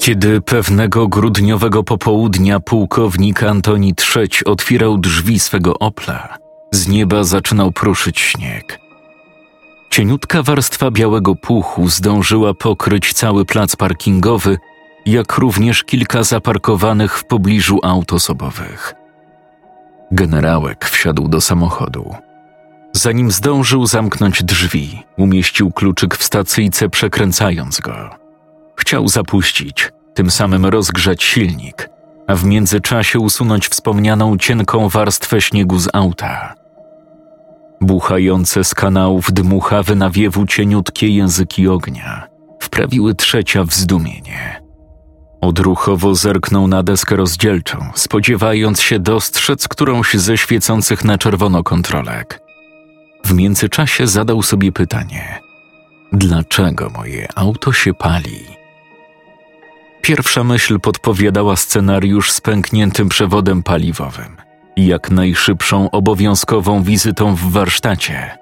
Kiedy pewnego grudniowego popołudnia pułkownik Antoni Trzeć otwierał drzwi swego Opla, z nieba zaczynał pruszyć śnieg. Cieniutka warstwa białego puchu zdążyła pokryć cały plac parkingowy, jak również kilka zaparkowanych w pobliżu aut osobowych. Generałek wsiadł do samochodu. Zanim zdążył zamknąć drzwi, umieścił kluczyk w stacyjce, przekręcając go. Chciał zapuścić, tym samym rozgrzać silnik, a w międzyczasie usunąć wspomnianą cienką warstwę śniegu z auta. Buchające z kanałów dmuchawy nawiewu cieniutkie języki ognia wprawiły trzecia w zdumienie. Odruchowo zerknął na deskę rozdzielczą, spodziewając się dostrzec którąś ze świecących na czerwono kontrolek. W międzyczasie zadał sobie pytanie: dlaczego moje auto się pali? Pierwsza myśl podpowiadała scenariusz z pękniętym przewodem paliwowym i jak najszybszą obowiązkową wizytą w warsztacie.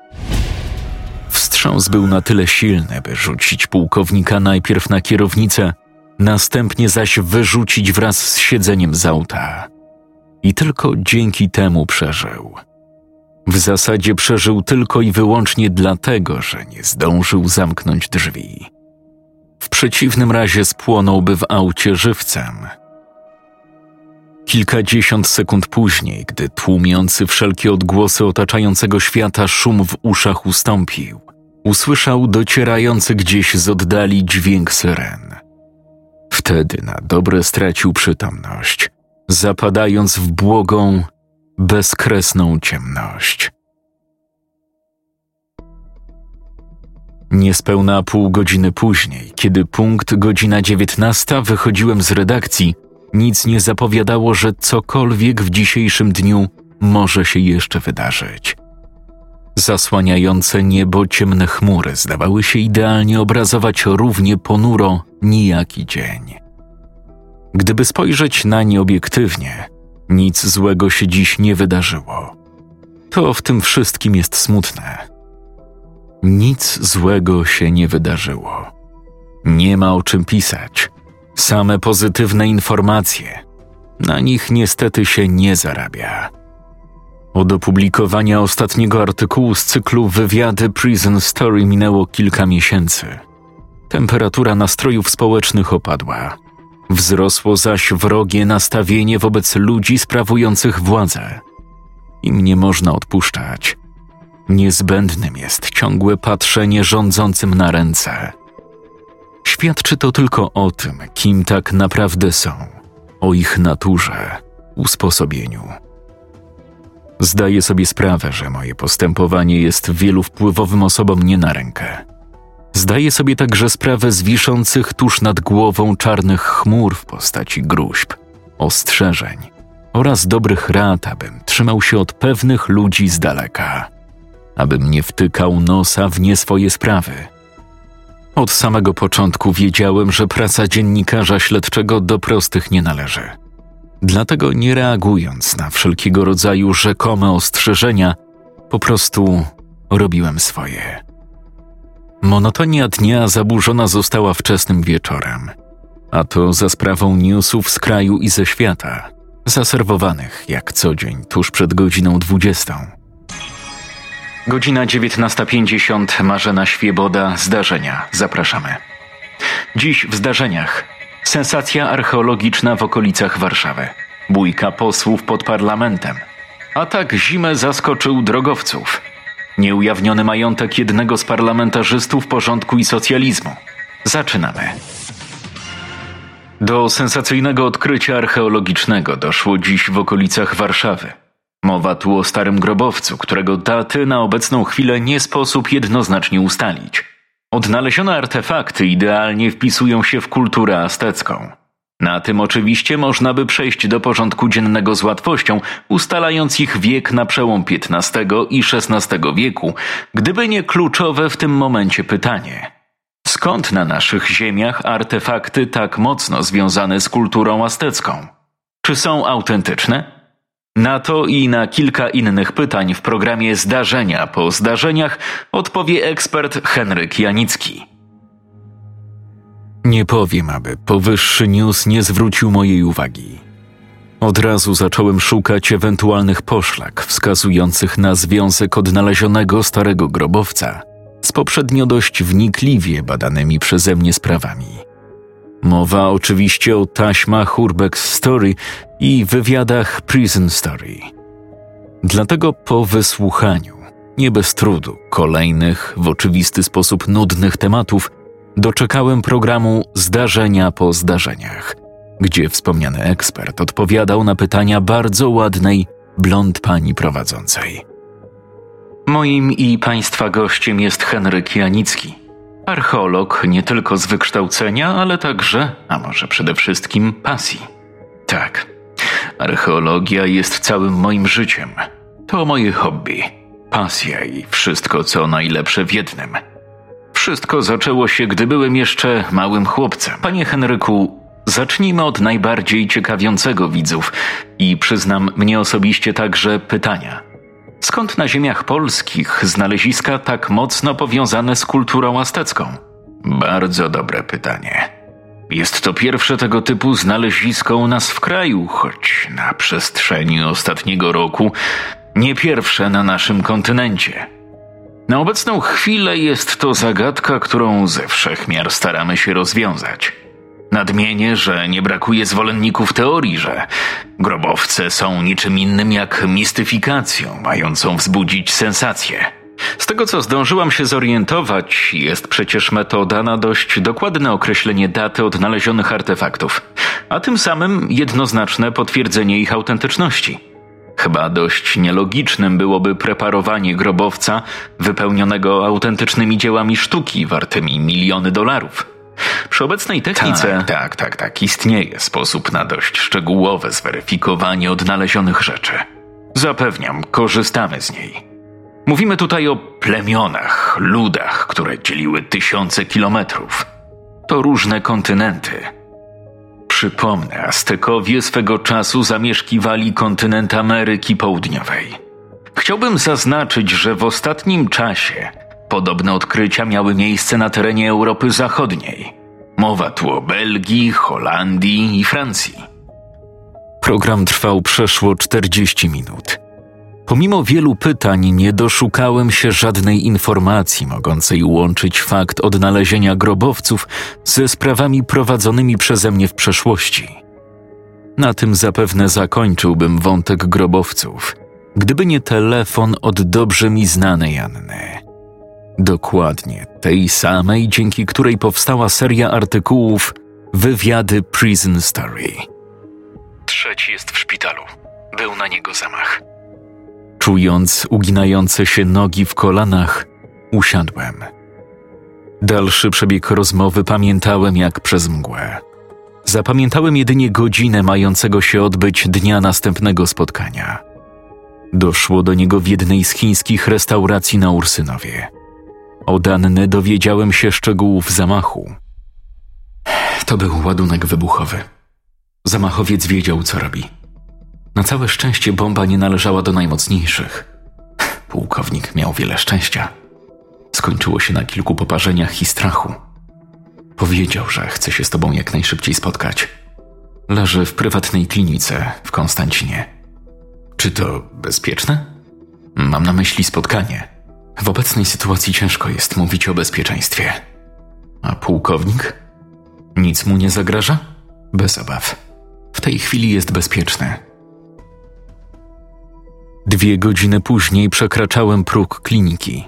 Wstrząs był na tyle silny, by rzucić pułkownika najpierw na kierownicę, następnie zaś wyrzucić wraz z siedzeniem z auta. I tylko dzięki temu przeżył. W zasadzie przeżył tylko i wyłącznie dlatego, że nie zdążył zamknąć drzwi. W przeciwnym razie spłonąłby w aucie żywcem. Kilkadziesiąt sekund później, gdy tłumiący wszelkie odgłosy otaczającego świata szum w uszach ustąpił, usłyszał docierający gdzieś z oddali dźwięk syren. Wtedy na dobre stracił przytomność, zapadając w błogą, bezkresną ciemność. Niespełna pół godziny później, kiedy punkt godzina dziewiętnasta wychodziłem z redakcji, nic nie zapowiadało, że cokolwiek w dzisiejszym dniu może się jeszcze wydarzyć. Zasłaniające niebo ciemne chmury zdawały się idealnie obrazować równie ponuro nijaki dzień. Gdyby spojrzeć na nie obiektywnie, nic złego się dziś nie wydarzyło. To w tym wszystkim jest smutne nic złego się nie wydarzyło. Nie ma o czym pisać. Same pozytywne informacje. Na nich niestety się nie zarabia. Od opublikowania ostatniego artykułu z cyklu Wywiady Prison Story minęło kilka miesięcy. Temperatura nastrojów społecznych opadła. Wzrosło zaś wrogie nastawienie wobec ludzi sprawujących władzę. Im nie można odpuszczać – Niezbędnym jest ciągłe patrzenie rządzącym na ręce. Świadczy to tylko o tym, kim tak naprawdę są, o ich naturze, usposobieniu. Zdaję sobie sprawę, że moje postępowanie jest wielu wpływowym osobom nie na rękę. Zdaję sobie także sprawę z wiszących tuż nad głową czarnych chmur w postaci gruźb, ostrzeżeń oraz dobrych rad, abym trzymał się od pewnych ludzi z daleka abym nie wtykał nosa w nie swoje sprawy. Od samego początku wiedziałem, że praca dziennikarza śledczego do prostych nie należy. Dlatego nie reagując na wszelkiego rodzaju rzekome ostrzeżenia, po prostu robiłem swoje. Monotonia dnia zaburzona została wczesnym wieczorem, a to za sprawą newsów z kraju i ze świata, zaserwowanych jak co dzień tuż przed godziną dwudziestą. Godzina 19.50, Marzena Świeboda, zdarzenia. Zapraszamy. Dziś w zdarzeniach. Sensacja archeologiczna w okolicach Warszawy. Bójka posłów pod parlamentem. Atak zimę zaskoczył drogowców. Nieujawniony majątek jednego z parlamentarzystów porządku i socjalizmu. Zaczynamy. Do sensacyjnego odkrycia archeologicznego doszło dziś w okolicach Warszawy. Mowa tu o starym grobowcu, którego daty na obecną chwilę nie sposób jednoznacznie ustalić. Odnalezione artefakty idealnie wpisują się w kulturę aztecką. Na tym oczywiście można by przejść do porządku dziennego z łatwością, ustalając ich wiek na przełom XV i XVI wieku, gdyby nie kluczowe w tym momencie pytanie. Skąd na naszych ziemiach artefakty tak mocno związane z kulturą aztecką? Czy są autentyczne? Na to i na kilka innych pytań w programie Zdarzenia po zdarzeniach odpowie ekspert Henryk Janicki. Nie powiem, aby powyższy news nie zwrócił mojej uwagi. Od razu zacząłem szukać ewentualnych poszlak wskazujących na związek odnalezionego starego grobowca z poprzednio dość wnikliwie badanymi przeze mnie sprawami. Mowa oczywiście o taśmach Urbex Story i wywiadach Prison Story. Dlatego po wysłuchaniu, nie bez trudu, kolejnych, w oczywisty sposób nudnych tematów, doczekałem programu Zdarzenia po zdarzeniach, gdzie wspomniany ekspert odpowiadał na pytania bardzo ładnej, blond pani prowadzącej. Moim i państwa gościem jest Henryk Janicki, archeolog nie tylko z wykształcenia, ale także, a może przede wszystkim pasji. Tak, archeologia jest całym moim życiem. To moje hobby, pasja i wszystko, co najlepsze w jednym – wszystko zaczęło się, gdy byłem jeszcze małym chłopcem. Panie Henryku, zacznijmy od najbardziej ciekawiącego widzów i przyznam mnie osobiście także pytania. Skąd na ziemiach polskich znaleziska tak mocno powiązane z kulturą aztecką? Bardzo dobre pytanie. Jest to pierwsze tego typu znalezisko u nas w kraju, choć na przestrzeni ostatniego roku nie pierwsze na naszym kontynencie. Na obecną chwilę jest to zagadka, którą ze wszechmiar staramy się rozwiązać. Nadmienię, że nie brakuje zwolenników teorii, że grobowce są niczym innym jak mistyfikacją, mającą wzbudzić sensację. Z tego co zdążyłam się zorientować, jest przecież metoda na dość dokładne określenie daty odnalezionych artefaktów, a tym samym jednoznaczne potwierdzenie ich autentyczności. Chyba dość nielogicznym byłoby preparowanie grobowca wypełnionego autentycznymi dziełami sztuki wartymi miliony dolarów. Przy obecnej technice. Tak, tak, tak, tak. Istnieje sposób na dość szczegółowe zweryfikowanie odnalezionych rzeczy. Zapewniam, korzystamy z niej. Mówimy tutaj o plemionach, ludach, które dzieliły tysiące kilometrów. To różne kontynenty Przypomnę, Aztekowie swego czasu zamieszkiwali kontynent Ameryki Południowej. Chciałbym zaznaczyć, że w ostatnim czasie podobne odkrycia miały miejsce na terenie Europy Zachodniej. Mowa tu o Belgii, Holandii i Francji. Program trwał przeszło 40 minut. Pomimo wielu pytań nie doszukałem się żadnej informacji mogącej łączyć fakt odnalezienia grobowców ze sprawami prowadzonymi przeze mnie w przeszłości. Na tym zapewne zakończyłbym wątek grobowców, gdyby nie telefon od dobrze mi znanej Anny. Dokładnie tej samej, dzięki której powstała seria artykułów Wywiady Prison Story. Trzeci jest w szpitalu. Był na niego zamach. Czując uginające się nogi w kolanach, usiadłem. Dalszy przebieg rozmowy pamiętałem jak przez mgłę. Zapamiętałem jedynie godzinę mającego się odbyć dnia następnego spotkania. Doszło do niego w jednej z chińskich restauracji na Ursynowie. Od Anny dowiedziałem się szczegółów zamachu. To był ładunek wybuchowy. Zamachowiec wiedział, co robi. Na całe szczęście bomba nie należała do najmocniejszych. Pułkownik miał wiele szczęścia. Skończyło się na kilku poparzeniach i strachu. Powiedział, że chce się z tobą jak najszybciej spotkać. Leży w prywatnej klinice w Konstancinie. Czy to bezpieczne? Mam na myśli spotkanie. W obecnej sytuacji ciężko jest mówić o bezpieczeństwie. A pułkownik? Nic mu nie zagraża? Bez obaw. W tej chwili jest bezpieczny. Dwie godziny później przekraczałem próg kliniki.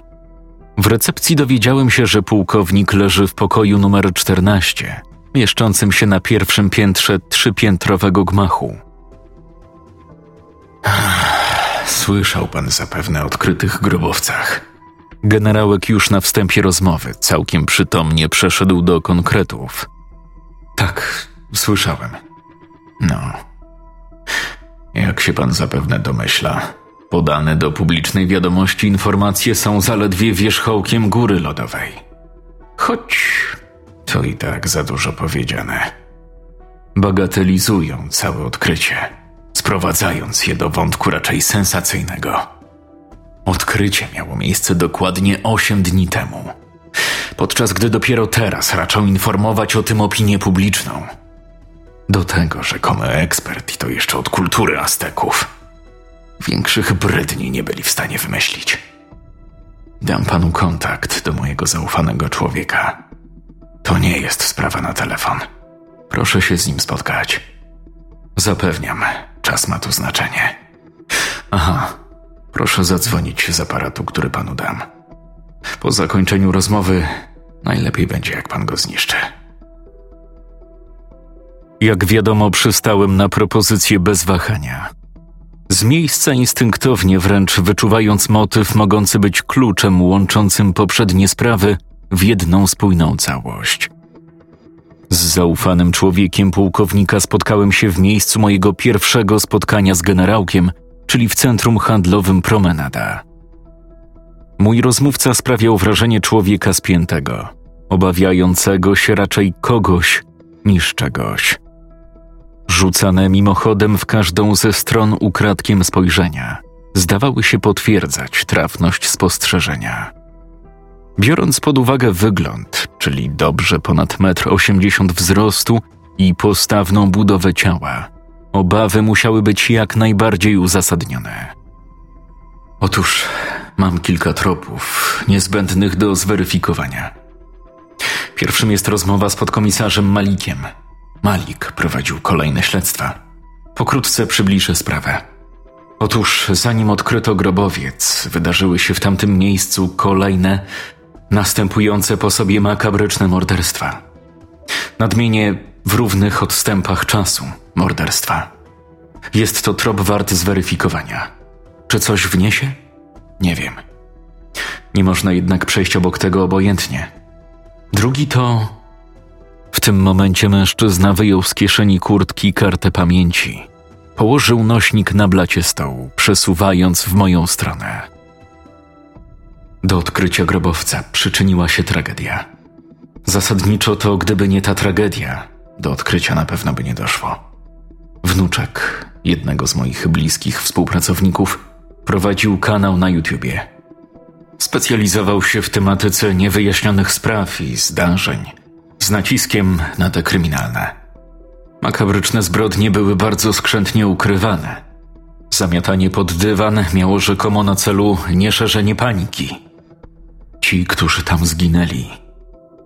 W recepcji dowiedziałem się, że pułkownik leży w pokoju numer 14, mieszczącym się na pierwszym piętrze trzypiętrowego gmachu. Słyszał pan zapewne o odkrytych grobowcach. Generałek już na wstępie rozmowy całkiem przytomnie przeszedł do konkretów. Tak, słyszałem. No. Jak się pan zapewne domyśla, podane do publicznej wiadomości informacje są zaledwie wierzchołkiem góry lodowej. Choć to i tak za dużo powiedziane. Bagatelizują całe odkrycie, sprowadzając je do wątku raczej sensacyjnego. Odkrycie miało miejsce dokładnie 8 dni temu, podczas gdy dopiero teraz raczą informować o tym opinię publiczną. Do tego rzekomy ekspert i to jeszcze od kultury Azteków. Większych bredni nie byli w stanie wymyślić. Dam panu kontakt do mojego zaufanego człowieka. To nie jest sprawa na telefon. Proszę się z nim spotkać. Zapewniam, czas ma tu znaczenie. Aha, proszę zadzwonić z aparatu, który panu dam. Po zakończeniu rozmowy najlepiej będzie, jak pan go zniszczy. Jak wiadomo, przystałem na propozycję bez wahania. Z miejsca instynktownie, wręcz wyczuwając motyw mogący być kluczem łączącym poprzednie sprawy w jedną spójną całość. Z zaufanym człowiekiem pułkownika spotkałem się w miejscu mojego pierwszego spotkania z generałkiem, czyli w centrum handlowym Promenada. Mój rozmówca sprawiał wrażenie człowieka spiętego, obawiającego się raczej kogoś niż czegoś. Rzucane mimochodem w każdą ze stron ukradkiem spojrzenia, zdawały się potwierdzać trafność spostrzeżenia. Biorąc pod uwagę wygląd, czyli dobrze ponad 1,80 m wzrostu i postawną budowę ciała, obawy musiały być jak najbardziej uzasadnione. Otóż mam kilka tropów niezbędnych do zweryfikowania. Pierwszym jest rozmowa z podkomisarzem Malikiem. Malik prowadził kolejne śledztwa. Pokrótce przybliżę sprawę. Otóż, zanim odkryto grobowiec, wydarzyły się w tamtym miejscu kolejne, następujące po sobie makabryczne morderstwa. Nadmienię w równych odstępach czasu morderstwa. Jest to trop wart zweryfikowania. Czy coś wniesie? Nie wiem. Nie można jednak przejść obok tego obojętnie. Drugi to. W tym momencie mężczyzna wyjął z kieszeni kurtki kartę pamięci. Położył nośnik na blacie stołu, przesuwając w moją stronę. Do odkrycia grobowca przyczyniła się tragedia. Zasadniczo to, gdyby nie ta tragedia, do odkrycia na pewno by nie doszło. Wnuczek jednego z moich bliskich współpracowników prowadził kanał na YouTubie. Specjalizował się w tematyce niewyjaśnionych spraw i zdarzeń, z naciskiem na te kryminalne. Makabryczne zbrodnie były bardzo skrzętnie ukrywane. Zamiatanie pod dywan miało rzekomo na celu nieszerzenie paniki. Ci, którzy tam zginęli,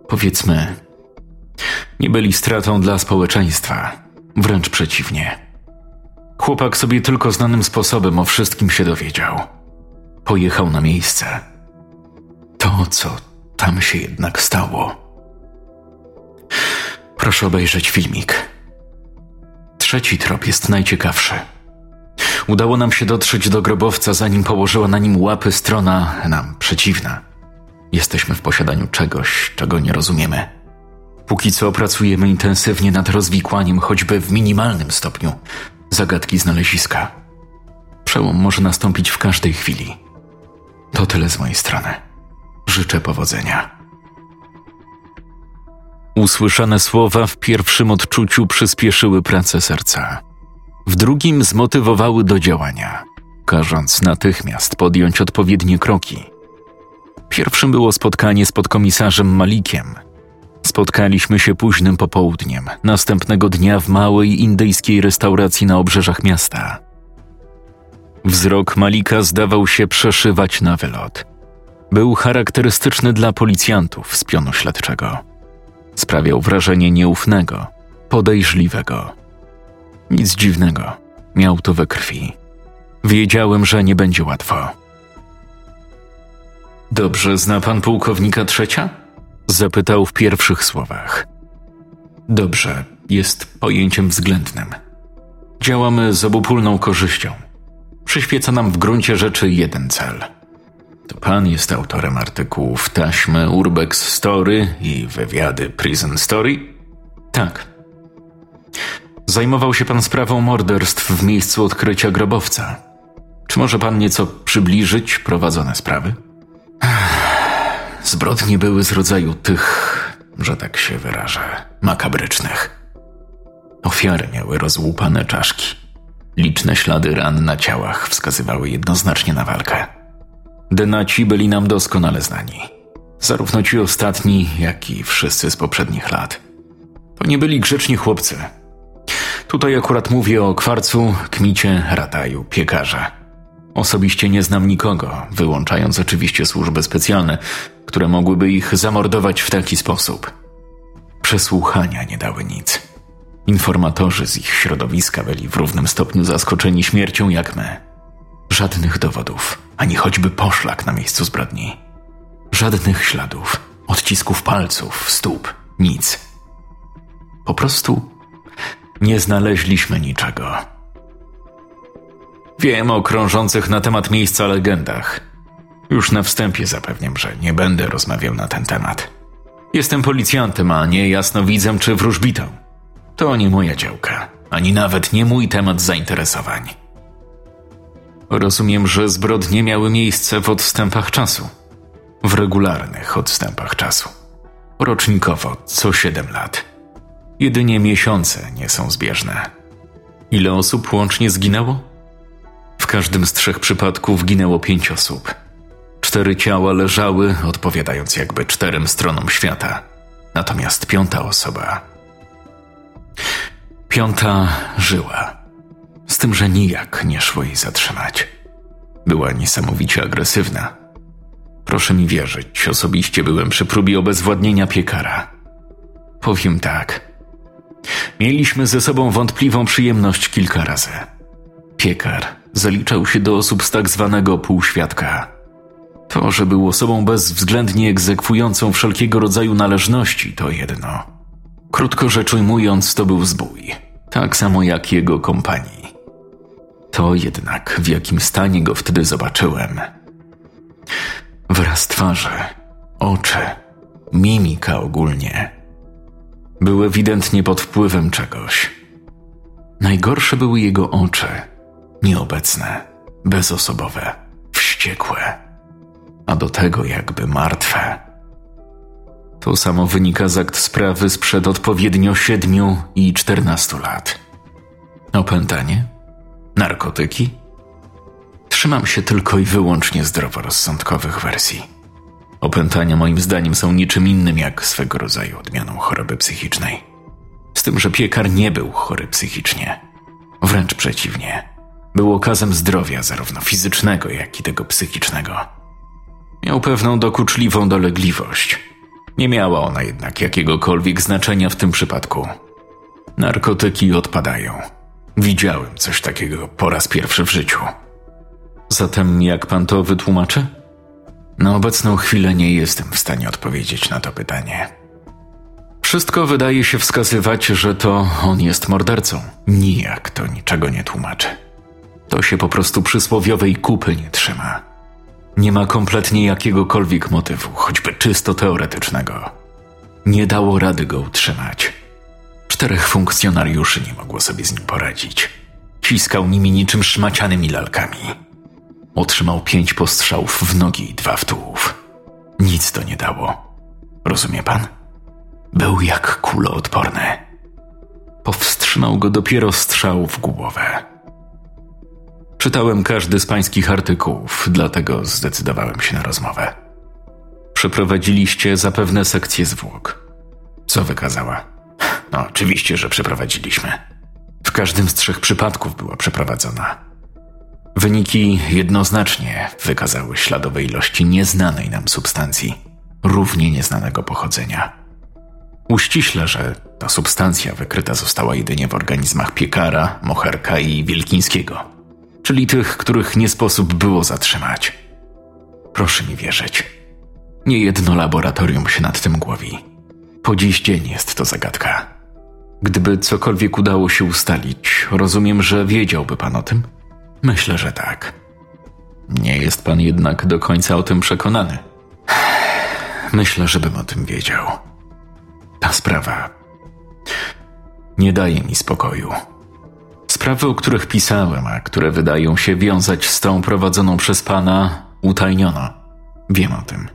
powiedzmy, nie byli stratą dla społeczeństwa, wręcz przeciwnie. Chłopak sobie tylko znanym sposobem o wszystkim się dowiedział. Pojechał na miejsce. To, co tam się jednak stało. Proszę obejrzeć filmik. Trzeci trop jest najciekawszy. Udało nam się dotrzeć do grobowca, zanim położyła na nim łapy strona nam przeciwna. Jesteśmy w posiadaniu czegoś, czego nie rozumiemy. Póki co pracujemy intensywnie nad rozwikłaniem, choćby w minimalnym stopniu, zagadki znaleziska. Przełom może nastąpić w każdej chwili. To tyle z mojej strony. Życzę powodzenia. Usłyszane słowa w pierwszym odczuciu przyspieszyły pracę serca. W drugim zmotywowały do działania, każąc natychmiast podjąć odpowiednie kroki. Pierwszym było spotkanie z podkomisarzem Malikiem. Spotkaliśmy się późnym popołudniem, następnego dnia w małej indyjskiej restauracji na obrzeżach miasta. Wzrok Malika zdawał się przeszywać na wylot. Był charakterystyczny dla policjantów z pionu śledczego. Sprawiał wrażenie nieufnego, podejrzliwego. Nic dziwnego, miał to we krwi. Wiedziałem, że nie będzie łatwo. Dobrze zna pan pułkownika trzecia? Zapytał w pierwszych słowach. Dobrze, jest pojęciem względnym. Działamy z obopólną korzyścią. Przyświeca nam w gruncie rzeczy jeden cel. To pan jest autorem artykułów Taśmy Urbex Story i wywiady Prison Story? Tak. Zajmował się pan sprawą morderstw w miejscu odkrycia grobowca. Czy może pan nieco przybliżyć prowadzone sprawy? Zbrodnie były z rodzaju tych, że tak się wyrażę, makabrycznych. Ofiary miały rozłupane czaszki. Liczne ślady ran na ciałach wskazywały jednoznacznie na walkę. Denaci byli nam doskonale znani. Zarówno ci ostatni, jak i wszyscy z poprzednich lat. To nie byli grzeczni chłopcy. Tutaj akurat mówię o kwarcu, kmicie, rataju, piekarze. Osobiście nie znam nikogo, wyłączając oczywiście służby specjalne, które mogłyby ich zamordować w taki sposób. Przesłuchania nie dały nic. Informatorzy z ich środowiska byli w równym stopniu zaskoczeni śmiercią jak my. Żadnych dowodów, ani choćby poszlak na miejscu zbrodni. Żadnych śladów, odcisków palców, stóp, nic. Po prostu nie znaleźliśmy niczego. Wiem o krążących na temat miejsca legendach. Już na wstępie zapewniam, że nie będę rozmawiał na ten temat. Jestem policjantem, a nie jasnowidzem czy wróżbitą. To nie moja działka, ani nawet nie mój temat zainteresowań. Rozumiem, że zbrodnie miały miejsce w odstępach czasu. W regularnych odstępach czasu. Rocznikowo, co siedem lat. Jedynie miesiące nie są zbieżne. Ile osób łącznie zginęło? W każdym z trzech przypadków ginęło pięć osób. Cztery ciała leżały, odpowiadając jakby czterem stronom świata. Natomiast piąta osoba. Piąta żyła. Z tym, że nijak nie szło jej zatrzymać. Była niesamowicie agresywna. Proszę mi wierzyć, osobiście byłem przy próbie obezwładnienia piekara. Powiem tak. Mieliśmy ze sobą wątpliwą przyjemność kilka razy. Piekar zaliczał się do osób z tak zwanego półświadka. To, że był osobą bezwzględnie egzekwującą wszelkiego rodzaju należności, to jedno. Krótko rzecz ujmując, to był zbój. Tak samo jak jego kompanii. To jednak, w jakim stanie go wtedy zobaczyłem. Wraz twarzy, oczy, mimika ogólnie. Był ewidentnie pod wpływem czegoś. Najgorsze były jego oczy, nieobecne, bezosobowe, wściekłe, a do tego jakby martwe. To samo wynika z akt sprawy sprzed odpowiednio siedmiu i czternastu lat. Opętanie? Narkotyki? Trzymam się tylko i wyłącznie zdroworozsądkowych wersji. Opętania moim zdaniem są niczym innym jak swego rodzaju odmianą choroby psychicznej. Z tym, że piekar nie był chory psychicznie. Wręcz przeciwnie. Był okazem zdrowia zarówno fizycznego, jak i tego psychicznego. Miał pewną dokuczliwą dolegliwość. Nie miała ona jednak jakiegokolwiek znaczenia w tym przypadku. Narkotyki odpadają. Widziałem coś takiego po raz pierwszy w życiu. Zatem jak pan to wytłumaczy? Na obecną chwilę nie jestem w stanie odpowiedzieć na to pytanie. Wszystko wydaje się wskazywać, że to on jest mordercą. Nijak to niczego nie tłumaczy. To się po prostu przysłowiowej kupy nie trzyma. Nie ma kompletnie jakiegokolwiek motywu, choćby czysto teoretycznego. Nie dało rady go utrzymać. Czterech funkcjonariuszy nie mogło sobie z nim poradzić. Ciskał nimi niczym szmacianymi lalkami. Otrzymał pięć postrzałów w nogi i dwa w tułów. Nic to nie dało. Rozumie pan? Był jak kuloodporny. Powstrzymał go dopiero strzał w głowę. Czytałem każdy z pańskich artykułów, dlatego zdecydowałem się na rozmowę. Przeprowadziliście zapewne sekcję zwłok. Co wykazała? No, oczywiście, że przeprowadziliśmy. W każdym z trzech przypadków była przeprowadzona. Wyniki jednoznacznie wykazały śladowe ilości nieznanej nam substancji, równie nieznanego pochodzenia. Uściśle, że ta substancja wykryta została jedynie w organizmach piekara, moherka i wielkińskiego, czyli tych, których nie sposób było zatrzymać. Proszę mi wierzyć. Nie jedno laboratorium się nad tym głowi. Po dziś dzień jest to zagadka. Gdyby cokolwiek udało się ustalić, rozumiem, że wiedziałby pan o tym? Myślę, że tak. Nie jest pan jednak do końca o tym przekonany. Myślę, żebym o tym wiedział. Ta sprawa. nie daje mi spokoju. Sprawy, o których pisałem, a które wydają się wiązać z tą prowadzoną przez pana, utajniono. Wiem o tym.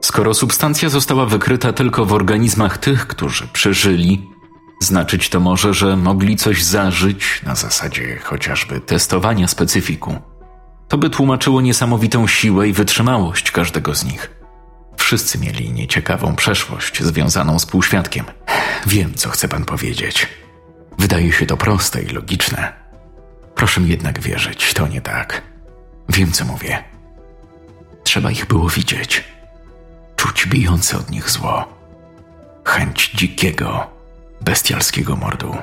Skoro substancja została wykryta tylko w organizmach tych, którzy przeżyli, znaczyć to może, że mogli coś zażyć na zasadzie chociażby testowania specyfiku. To by tłumaczyło niesamowitą siłę i wytrzymałość każdego z nich. Wszyscy mieli nieciekawą przeszłość związaną z półświadkiem. Wiem, co chce pan powiedzieć. Wydaje się to proste i logiczne. Proszę mi jednak wierzyć, to nie tak. Wiem, co mówię. Trzeba ich było widzieć. Czuć bijące od nich zło. Chęć dzikiego, bestialskiego mordu.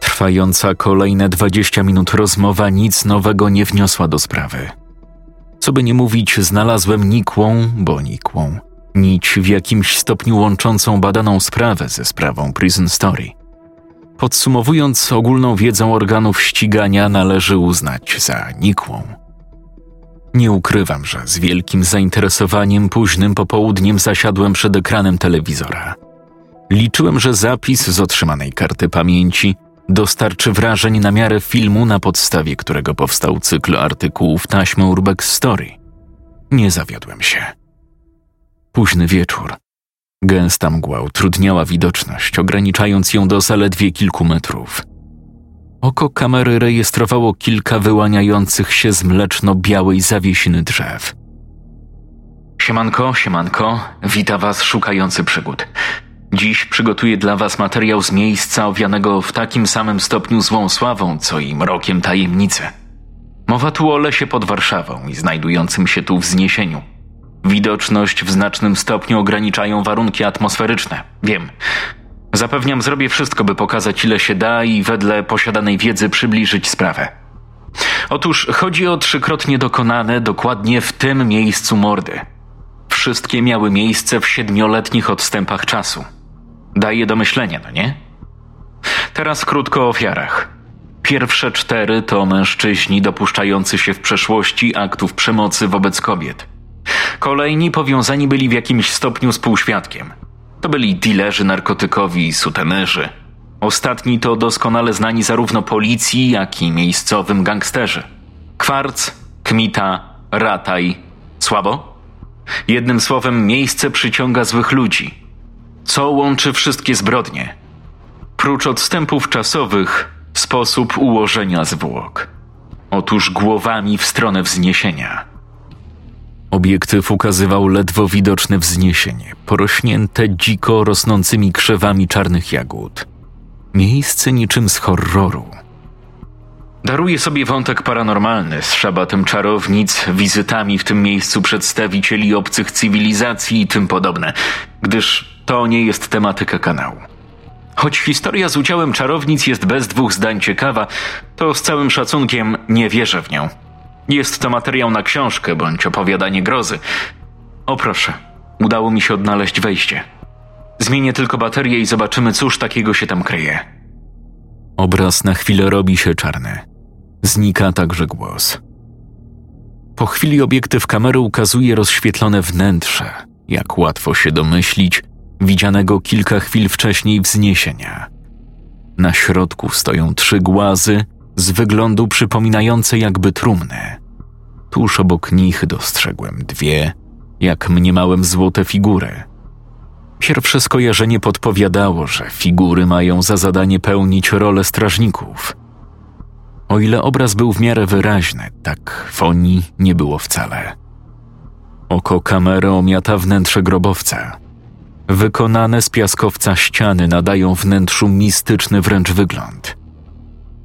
Trwająca kolejne dwadzieścia minut rozmowa nic nowego nie wniosła do sprawy. Co by nie mówić, znalazłem nikłą, bo nikłą, nić w jakimś stopniu łączącą badaną sprawę ze sprawą Prison Story. Podsumowując ogólną wiedzą organów ścigania, należy uznać za nikłą. Nie ukrywam, że z wielkim zainteresowaniem późnym popołudniem zasiadłem przed ekranem telewizora. Liczyłem, że zapis z otrzymanej karty pamięci dostarczy wrażeń na miarę filmu, na podstawie którego powstał cykl artykułów taśmy Urbex Story. Nie zawiodłem się. Późny wieczór. Gęsta mgła utrudniała widoczność, ograniczając ją do zaledwie kilku metrów. Oko kamery rejestrowało kilka wyłaniających się z mleczno-białej zawiesiny drzew. Siemanko, siemanko, wita was szukający przygód. Dziś przygotuję dla Was materiał z miejsca owianego w takim samym stopniu złą sławą, co i mrokiem tajemnicy. Mowa tu o lesie pod Warszawą i znajdującym się tu wzniesieniu. Widoczność w znacznym stopniu ograniczają warunki atmosferyczne. Wiem. Zapewniam, zrobię wszystko, by pokazać ile się da i wedle posiadanej wiedzy przybliżyć sprawę. Otóż chodzi o trzykrotnie dokonane dokładnie w tym miejscu mordy. Wszystkie miały miejsce w siedmioletnich odstępach czasu. Daje do myślenia, no nie? Teraz krótko o ofiarach. Pierwsze cztery to mężczyźni dopuszczający się w przeszłości aktów przemocy wobec kobiet. Kolejni powiązani byli w jakimś stopniu z półświadkiem. To byli dilerzy narkotykowi i sutenerzy. Ostatni to doskonale znani zarówno policji, jak i miejscowym gangsterzy. Kwarc, Kmita, Rataj. Słabo? Jednym słowem, miejsce przyciąga złych ludzi – co łączy wszystkie zbrodnie? Prócz odstępów czasowych, sposób ułożenia zwłok. Otóż głowami w stronę wzniesienia. Obiektyw ukazywał ledwo widoczne wzniesienie, porośnięte dziko rosnącymi krzewami czarnych jagód. Miejsce niczym z horroru. Daruję sobie wątek paranormalny z szabatem czarownic, wizytami w tym miejscu przedstawicieli obcych cywilizacji i tym podobne, gdyż to nie jest tematyka kanału. Choć historia z udziałem czarownic jest bez dwóch zdań ciekawa, to z całym szacunkiem nie wierzę w nią. Jest to materiał na książkę bądź opowiadanie grozy. O proszę, udało mi się odnaleźć wejście. Zmienię tylko baterię i zobaczymy, cóż takiego się tam kryje. Obraz na chwilę robi się czarny. Znika także głos. Po chwili obiektyw kamery ukazuje rozświetlone wnętrze, jak łatwo się domyślić, widzianego kilka chwil wcześniej wzniesienia. Na środku stoją trzy głazy, z wyglądu przypominające jakby trumny. Tuż obok nich dostrzegłem dwie, jak mniemałem, złote figury. Pierwsze skojarzenie podpowiadało, że figury mają za zadanie pełnić rolę strażników. O ile obraz był w miarę wyraźny, tak fonii nie było wcale. Oko kamery omiata wnętrze grobowca – Wykonane z piaskowca ściany nadają wnętrzu mistyczny wręcz wygląd.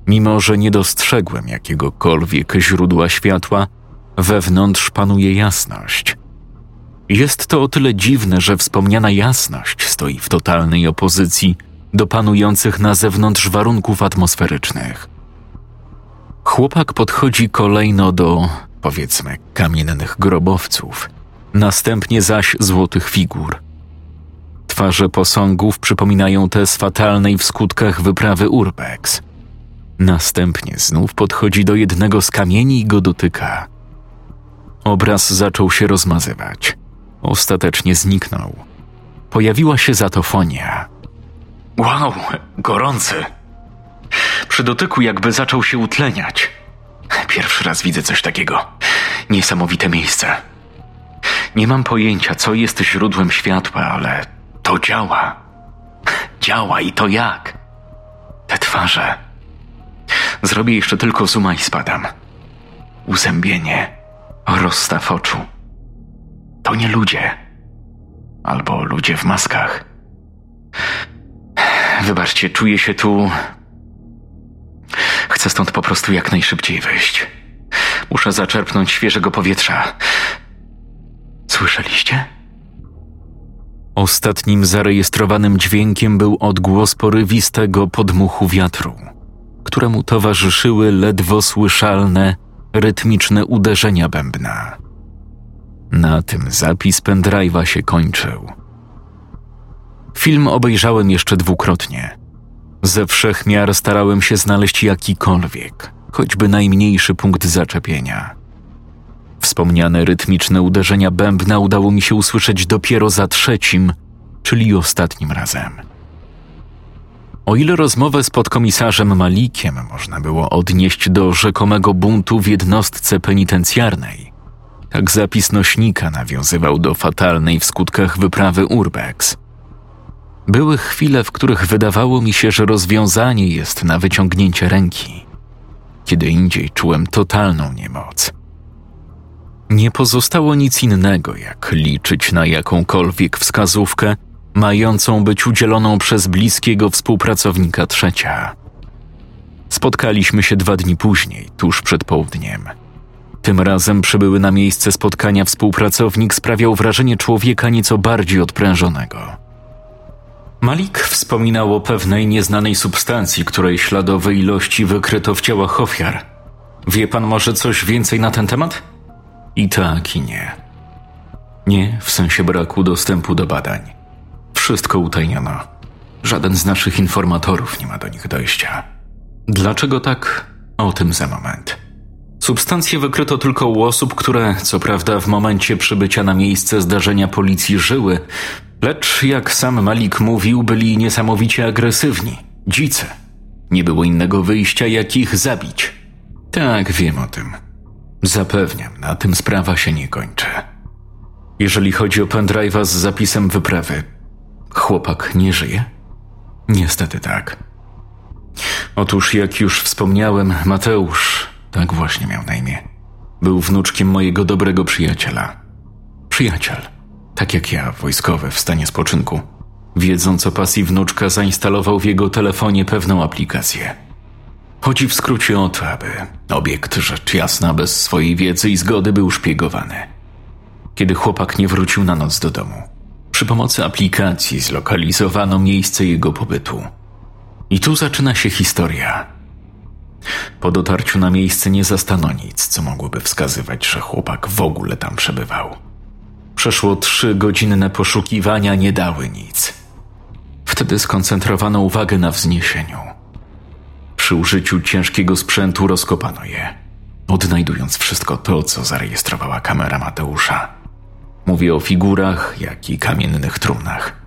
Mimo, że nie dostrzegłem jakiegokolwiek źródła światła, wewnątrz panuje jasność. Jest to o tyle dziwne, że wspomniana jasność stoi w totalnej opozycji do panujących na zewnątrz warunków atmosferycznych. Chłopak podchodzi kolejno do, powiedzmy, kamiennych grobowców, następnie zaś złotych figur – Twarze posągów przypominają te z fatalnej w skutkach wyprawy Urbex. Następnie znów podchodzi do jednego z kamieni i go dotyka. Obraz zaczął się rozmazywać. Ostatecznie zniknął. Pojawiła się za to fonia. Wow, gorący. Przy dotyku jakby zaczął się utleniać. Pierwszy raz widzę coś takiego. Niesamowite miejsce. Nie mam pojęcia, co jest źródłem światła, ale to działa. Działa i to jak? Te twarze. Zrobię jeszcze tylko zooma i spadam. Uzębienie, rozstaw oczu. To nie ludzie. Albo ludzie w maskach. Wybaczcie, czuję się tu. Chcę stąd po prostu jak najszybciej wyjść. Muszę zaczerpnąć świeżego powietrza. Słyszeliście? Ostatnim zarejestrowanym dźwiękiem był odgłos porywistego podmuchu wiatru, któremu towarzyszyły ledwo słyszalne, rytmiczne uderzenia bębna. Na tym zapis pendrive'a się kończył. Film obejrzałem jeszcze dwukrotnie. Ze wszech miar starałem się znaleźć jakikolwiek, choćby najmniejszy punkt zaczepienia. Wspomniane rytmiczne uderzenia bębna udało mi się usłyszeć dopiero za trzecim, czyli ostatnim razem. O ile rozmowę z podkomisarzem Malikiem można było odnieść do rzekomego buntu w jednostce penitencjarnej, tak zapis nośnika nawiązywał do fatalnej w skutkach wyprawy Urbex. Były chwile, w których wydawało mi się, że rozwiązanie jest na wyciągnięcie ręki. Kiedy indziej czułem totalną niemoc. Nie pozostało nic innego, jak liczyć na jakąkolwiek wskazówkę, mającą być udzieloną przez bliskiego współpracownika trzecia. Spotkaliśmy się dwa dni później, tuż przed południem. Tym razem przybyły na miejsce spotkania współpracownik sprawiał wrażenie człowieka nieco bardziej odprężonego. Malik wspominał o pewnej nieznanej substancji, której śladowe ilości wykryto w ciałach ofiar. Wie pan może coś więcej na ten temat? I tak, i nie. Nie w sensie braku dostępu do badań. Wszystko utajniono. Żaden z naszych informatorów nie ma do nich dojścia. Dlaczego tak? O tym za moment. Substancje wykryto tylko u osób, które, co prawda, w momencie przybycia na miejsce zdarzenia policji żyły, lecz jak sam Malik mówił, byli niesamowicie agresywni, dzicy. Nie było innego wyjścia, jak ich zabić. Tak, wiem o tym. Zapewniam, na tym sprawa się nie kończy. Jeżeli chodzi o pendrive'a z zapisem wyprawy, chłopak nie żyje? Niestety tak. Otóż, jak już wspomniałem, Mateusz, tak właśnie miał na imię, był wnuczkiem mojego dobrego przyjaciela. Przyjaciel, tak jak ja, wojskowy w stanie spoczynku. Wiedząc o pasji wnuczka, zainstalował w jego telefonie pewną aplikację – Chodzi w skrócie o to, aby obiekt rzecz jasna bez swojej wiedzy i zgody był szpiegowany. Kiedy chłopak nie wrócił na noc do domu, przy pomocy aplikacji zlokalizowano miejsce jego pobytu. I tu zaczyna się historia. Po dotarciu na miejsce nie zastano nic, co mogłoby wskazywać, że chłopak w ogóle tam przebywał. Przeszło trzy godzinne poszukiwania nie dały nic. Wtedy skoncentrowano uwagę na wzniesieniu – przy użyciu ciężkiego sprzętu rozkopano je, odnajdując wszystko to, co zarejestrowała kamera Mateusza. Mówię o figurach, jak i kamiennych trumnach.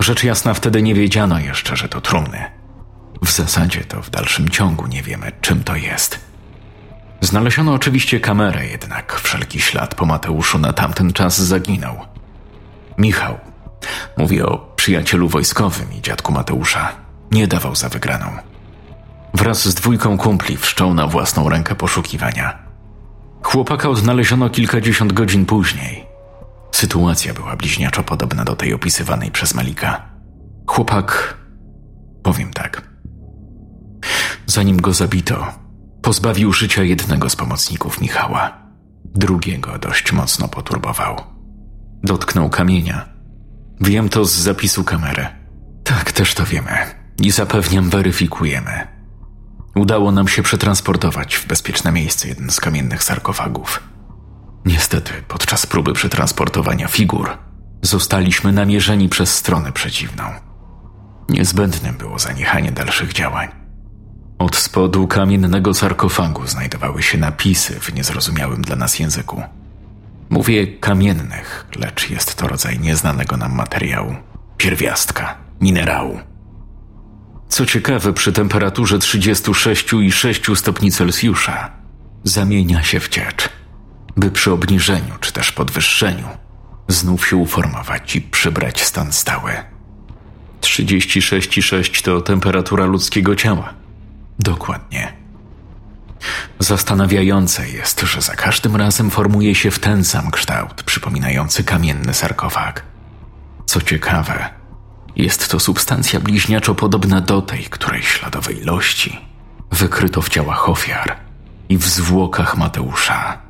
Rzecz jasna, wtedy nie wiedziano jeszcze, że to trumny. W zasadzie to w dalszym ciągu nie wiemy, czym to jest. Znaleziono oczywiście kamerę, jednak wszelki ślad po Mateuszu na tamten czas zaginął. Michał, mówię o przyjacielu wojskowym i dziadku Mateusza, nie dawał za wygraną. Wraz z dwójką kumpli wszczął na własną rękę poszukiwania. Chłopaka odnaleziono kilkadziesiąt godzin później. Sytuacja była bliźniaczo podobna do tej opisywanej przez Malika. Chłopak, powiem tak. Zanim go zabito, pozbawił życia jednego z pomocników Michała. Drugiego dość mocno poturbował. Dotknął kamienia. Wiem to z zapisu kamery. Tak, też to wiemy. I zapewniam, weryfikujemy. Udało nam się przetransportować w bezpieczne miejsce jeden z kamiennych sarkofagów. Niestety, podczas próby przetransportowania figur, zostaliśmy namierzeni przez stronę przeciwną. Niezbędnym było zaniechanie dalszych działań. Od spodu kamiennego sarkofagu znajdowały się napisy w niezrozumiałym dla nas języku. Mówię kamiennych, lecz jest to rodzaj nieznanego nam materiału, pierwiastka, minerału, Co ciekawe, przy temperaturze 36,6 stopni Celsjusza zamienia się w ciecz, by przy obniżeniu czy też podwyższeniu znów się uformować i przybrać stan stały. 36,6 to temperatura ludzkiego ciała. Dokładnie. Zastanawiające jest, że za każdym razem formuje się w ten sam kształt, przypominający kamienny sarkofag. Co ciekawe, jest to substancja bliźniaczo podobna do tej, której śladowe ilości wykryto w ciałach ofiar i w zwłokach Mateusza.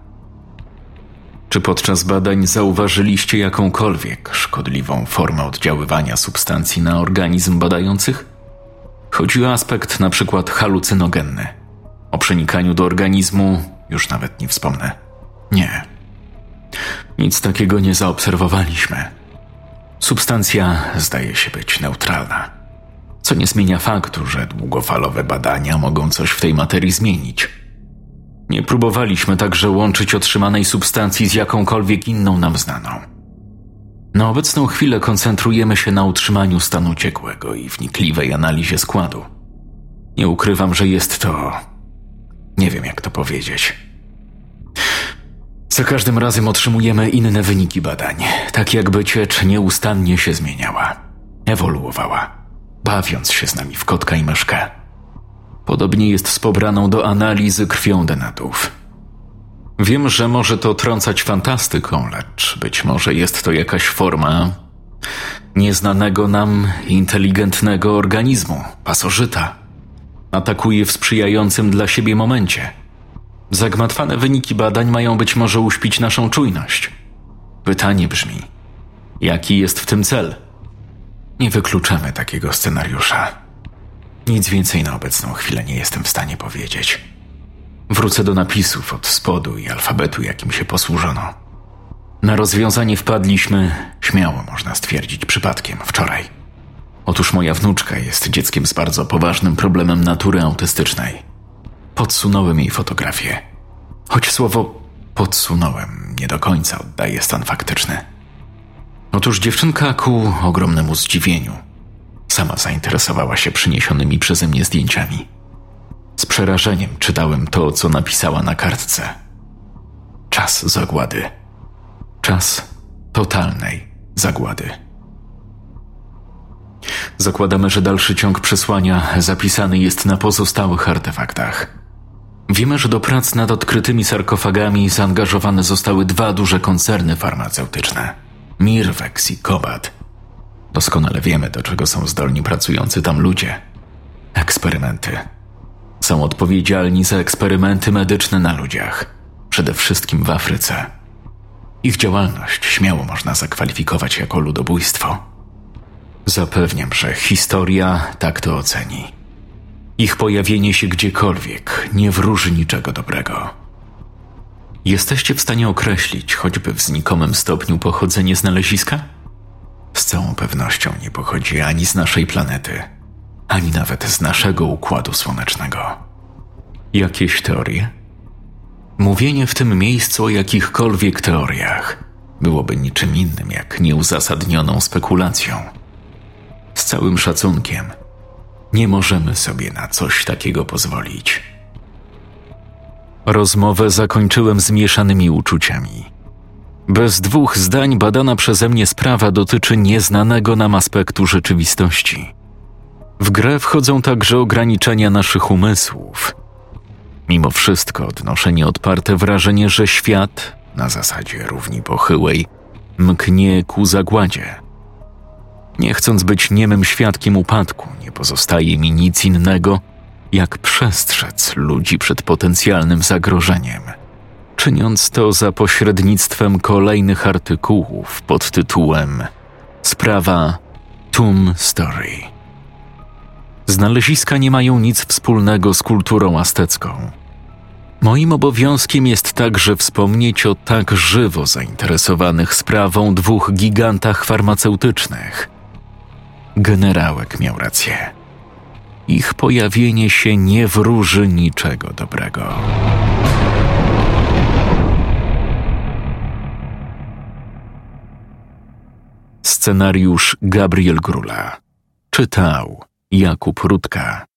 Czy podczas badań zauważyliście jakąkolwiek szkodliwą formę oddziaływania substancji na organizm badających? Chodzi o aspekt na przykład halucynogenny. O przenikaniu do organizmu już nawet nie wspomnę. Nie. Nic takiego nie zaobserwowaliśmy. Substancja zdaje się być neutralna, co nie zmienia faktu, że długofalowe badania mogą coś w tej materii zmienić. Nie próbowaliśmy także łączyć otrzymanej substancji z jakąkolwiek inną nam znaną. Na obecną chwilę koncentrujemy się na utrzymaniu stanu ciekłego i wnikliwej analizie składu. Nie ukrywam, że jest to. Nie wiem, jak to powiedzieć. Za każdym razem otrzymujemy inne wyniki badań, tak jakby ciecz nieustannie się zmieniała, ewoluowała, bawiąc się z nami w kotka i myszkę. Podobnie jest z pobraną do analizy krwią denatów. Wiem, że może to trącać fantastyką, lecz być może jest to jakaś forma nieznanego nam inteligentnego organizmu, pasożyta. Atakuje w sprzyjającym dla siebie momencie – Zagmatwane wyniki badań mają być może uśpić naszą czujność. Pytanie brzmi: jaki jest w tym cel? Nie wykluczamy takiego scenariusza. Nic więcej na obecną chwilę nie jestem w stanie powiedzieć. Wrócę do napisów od spodu i alfabetu, jakim się posłużono. Na rozwiązanie wpadliśmy, śmiało można stwierdzić, przypadkiem wczoraj. Otóż moja wnuczka jest dzieckiem z bardzo poważnym problemem natury autystycznej. Podsunąłem jej fotografię. Choć słowo podsunąłem nie do końca oddaje stan faktyczny. Otóż dziewczynka ku ogromnemu zdziwieniu sama zainteresowała się przyniesionymi przeze mnie zdjęciami. Z przerażeniem czytałem to, co napisała na kartce. Czas zagłady. Czas totalnej zagłady. Zakładamy, że dalszy ciąg przesłania zapisany jest na pozostałych artefaktach. Wiemy, że do prac nad odkrytymi sarkofagami zaangażowane zostały dwa duże koncerny farmaceutyczne Mirvex i Kobat. Doskonale wiemy, do czego są zdolni pracujący tam ludzie. Eksperymenty. Są odpowiedzialni za eksperymenty medyczne na ludziach, przede wszystkim w Afryce. Ich działalność śmiało można zakwalifikować jako ludobójstwo. Zapewniam, że historia tak to oceni. Ich pojawienie się gdziekolwiek nie wróży niczego dobrego. Jesteście w stanie określić, choćby w znikomym stopniu, pochodzenie znaleziska? Z całą pewnością nie pochodzi ani z naszej planety, ani nawet z naszego układu słonecznego. Jakieś teorie? Mówienie w tym miejscu o jakichkolwiek teoriach byłoby niczym innym jak nieuzasadnioną spekulacją. Z całym szacunkiem – nie możemy sobie na coś takiego pozwolić. Rozmowę zakończyłem zmieszanymi uczuciami. Bez dwóch zdań badana przeze mnie sprawa dotyczy nieznanego nam aspektu rzeczywistości. W grę wchodzą także ograniczenia naszych umysłów. Mimo wszystko odnoszę nieodparte wrażenie, że świat, na zasadzie równi pochyłej, mknie ku zagładzie – nie chcąc być niemym świadkiem upadku, nie pozostaje mi nic innego, jak przestrzec ludzi przed potencjalnym zagrożeniem, czyniąc to za pośrednictwem kolejnych artykułów pod tytułem Sprawa Tomb Story. Znaleziska nie mają nic wspólnego z kulturą aztecką. Moim obowiązkiem jest także wspomnieć o tak żywo zainteresowanych sprawą dwóch gigantach farmaceutycznych – generałek miał rację. Ich pojawienie się nie wróży niczego dobrego. Scenariusz Gabriel Grula czytał Jakub Rutka.